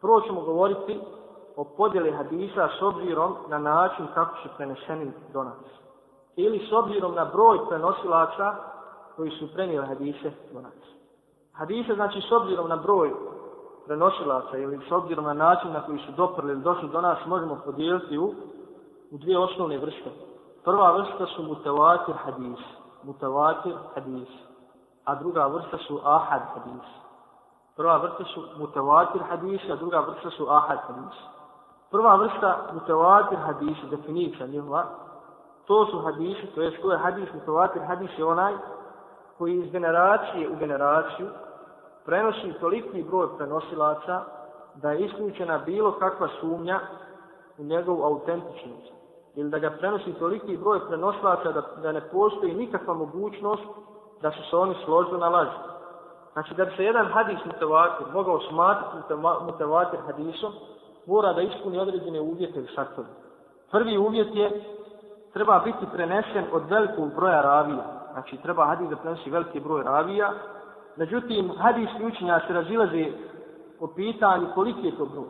Prvo ćemo govoriti o podjeli hadisa s obzirom na način kako su prenešeni do nas. Ili s obzirom na broj prenosilača koji su prenijeli hadise do nas. Hadise znači s obzirom na broj prenosilaca ili s obzirom na način na koji su doprli ili došli do nas možemo podijeliti u, u dvije osnovne vrste. Prva vrsta su mutavatir hadis. Mutavatir hadis. A druga vrsta su ahad hadis. Prva vrsta su mutavatir hadis, a druga vrsta su ahad hadis. Prva vrsta mutavatir hadis, definicija njihova, to su hadisi, to je što je hadis, mutavatir hadis je onaj koji iz generacije u generaciju prenosi toliki broj prenosilaca da je isključena bilo kakva sumnja u njegovu autentičnost. Ili da ga prenosi toliki broj prenosilaca da, da ne postoji nikakva mogućnost da su se oni složili na laži. Znači da bi se jedan hadis mutavatir mogao smatrati mutavatir hadisom, mora da ispuni određene uvjete i šartove. Prvi uvjet je treba biti prenesen od velikog broja ravija. Znači treba hadis da prenesi veliki broj ravija, Međutim, hadijski učenja se razilaze po pitanju koliki je to broj.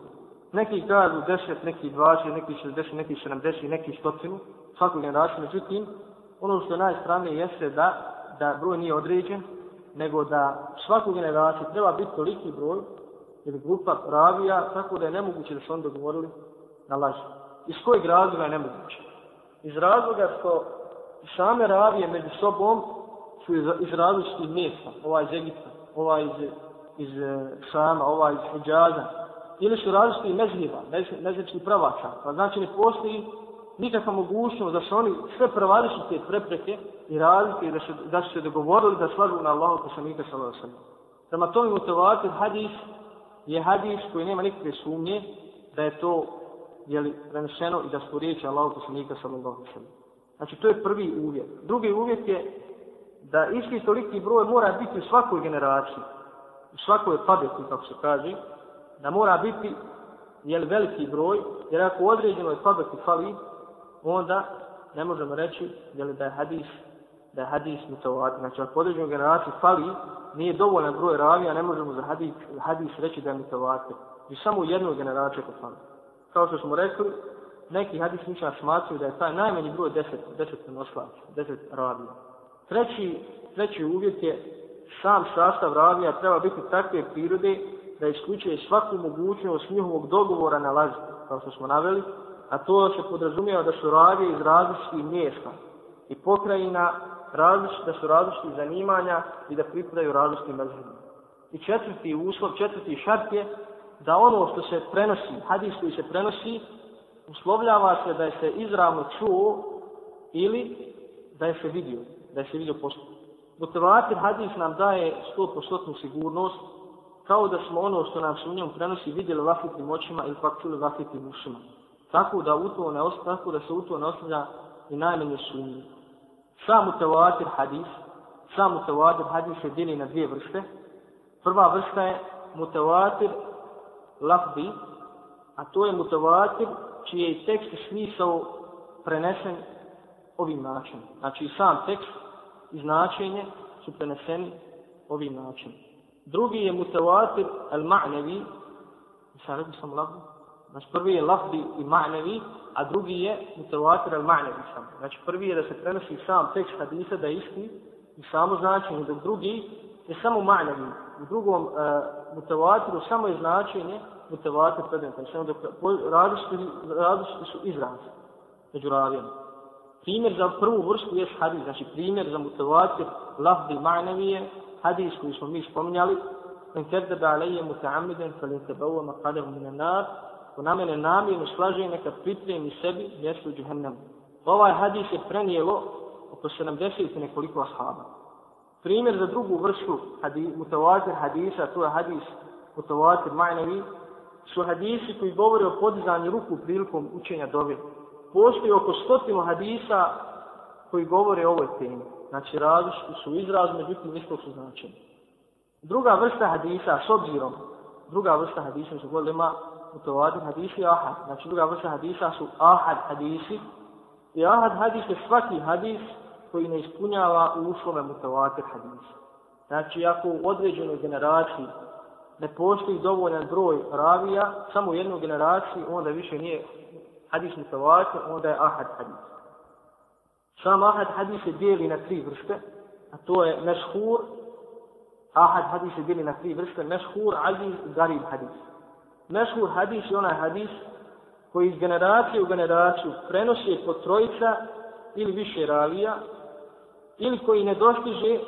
Neki kažu 10, neki 20, neki 60, neki 70, neki 100, svakog generacija. Međutim, ono što je najstranije jeste da, da broj nije određen, nego da svaku generaciju treba biti toliki broj ili grupa ravija, tako da je nemoguće da su on dogovorili na laži. Iz kojeg razloga je nemoguće? Iz razloga što same ravije među sobom su iz, iz različitih mjesta, ova iz Egipta, ova iz, iz eh, Sama, ova iz Hidžaza, ili su različiti mezhiva, mezhivski pravača, pa znači ne postoji nikakva mogućnost da su oni sve prevarišite prepreke i razlike da su, da su se dogovorili da slažu na Allahu poslanika sallallahu alejhi ve sellem. Prema tome mutawatir hadis je hadis koji nema nikakve sumnje da je to je li preneseno i da su riječi Allahu poslanika sallallahu alejhi ve sellem. Znači to je prvi uvjet. Drugi uvjet je da isti toliki broj mora biti u svakoj generaciji, u svakoj pabeti, kako se kaže, da mora biti jel, veliki broj, jer ako određenoj pabeti fali, onda ne možemo reći jel, da je hadis da je hadis mutawatir. Znači, ako određenu generaciji fali, nije dovoljan broj ravija, ne možemo za hadis, hadis reći da je mutawatir. I samo u jednoj generaciji ako fali. Kao što smo rekli, neki hadis ničan smatruju da je taj najmanji broj deset, deset noslaća, deset ravija. Treći, treći uvjet je sam sastav ravija treba biti takve prirode da isključuje svaku mogućnost njihovog dogovora na laži, kao što smo naveli, a to se podrazumijeva da su ravije iz različitih mjesta i pokrajina različit, da su različitih zanimanja i da pripadaju različitim mezhebima. I četvrti uslov, četvrti šart je da ono što se prenosi, hadis koji se prenosi, uslovljava se da je se izravno čuo ili da je se vidio da se vidio postup. Mutavatir hadis nam daje 100% sigurnost, kao da smo ono što nam se u njom prenosi vidjeli vlastitim očima ili pak čuli vlastitim ušima. Tako da, u to ne tako da se u to ne ostavlja i najmanje sumnje. Sam mutawatir hadis, sam mutawatir hadis se dijeli na dvije vrste. Prva vrsta je mutawatir lafzi, a to je mutawatir čiji je tekst i smisao prenesen ovim načinom. Znači sam tekst i značenje su preneseni ovim načinom. Drugi je mutawatir al-ma'nevi, sam rekao sam lafzi, znači prvi je lafdi i ma'nevi, a drugi je mutawatir al-ma'nevi sam. Znači prvi je da se prenosi sam tekst hadisa da je isti i samo značenje, dok drugi je samo ma'nevi. U drugom uh, mutawatiru samo je značenje mutawatir predmeta. Znači dok različiti, različiti su izrazi među ravijama. Primjer za prvu vrstu je hadis, znači primjer za mutavatir lafzi ma'navije, hadis koji smo mi spominjali, en kerdebe alaije muta'amiden, fel in tebaua maqadahu Ako na mene namjerno slaže neka pripremi sebi mjesto u džihennemu. Ovaj hadis je prenijelo oko 70 nekoliko ashaba. Primjer za drugu vrstu hadis, mutavatir hadisa, to je hadis mutavatir ma'navi, su hadisi koji govore o podizanju ruku prilikom učenja dove postoji oko stotinu hadisa koji govore o ovoj temi. Znači različiti su izraz, međutim isto su značeni. Druga vrsta hadisa, s obzirom, druga vrsta hadisa su govorili ima hadisi ahad. Znači druga vrsta hadisa su ahad hadisi. I ahad hadis je svaki hadis koji ne ispunjava uslove mutovadir hadisa. Znači ako u određenoj generaciji ne postoji dovoljan broj ravija, samo u jednoj generaciji, onda više nije hadis mutavatir, onda je ahad hadis. Sam ahad hadis se dijeli na tri vrste, a to je meshur, ahad hadis se dijeli na tri vrste, meshur, aziz garib hadis. Mešhur hadis je onaj hadis koji iz generacije u generaciju prenosi po trojica ili više ravija, ili koji ne dostiže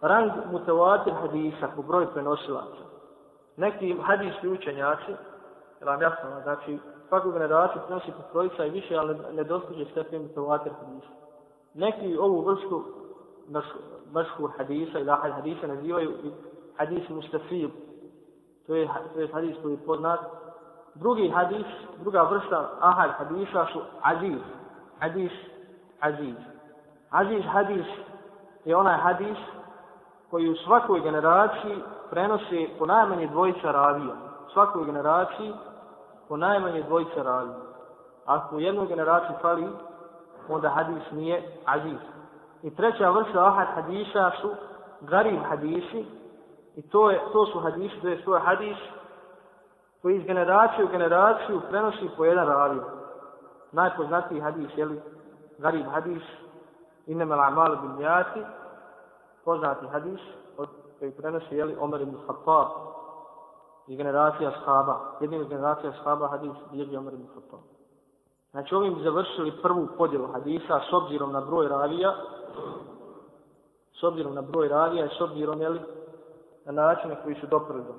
rang mutavatir hadisa po broju prenosilaca. Neki hadijski učenjaci, jer vam jasno, znači svaku generaciju prenosi po trojica i više, ali ne dostiže stepen mutavatir hadisa. Neki ovu vrstu mašhur hadisa ili ahad hadisa nazivaju hadis mustafib. To je, to je hadis koji je poznat. Drugi hadis, druga vrsta ahad hadisa su aziz. Hadis aziz. Aziz hadis je onaj hadis koji u svakoj generaciji prenose po najmanje dvojica ravija. U svakoj generaciji po najmanje dvojica ravija. Ako u jednoj generaciji fali, onda hadis nije aziz. I treća vrsta ahad hadisa su garib hadisi. I to, je, to su hadisi, to je svoj hadis koji iz generacije u generaciju prenosi po jedan ravi. Najpoznatiji hadis, je li garib hadis, inama amal bin jati, poznati hadis od koji prenosi jeli Omer ibn Khattab i generacija shaba. Jednim iz generacija shaba hadis bilježi Omer ibn Khattab. Znači ovim bi završili prvu podjelu hadisa s obzirom na broj ravija, s obzirom na broj ravija i s obzirom jeli, na načine koji su doprli do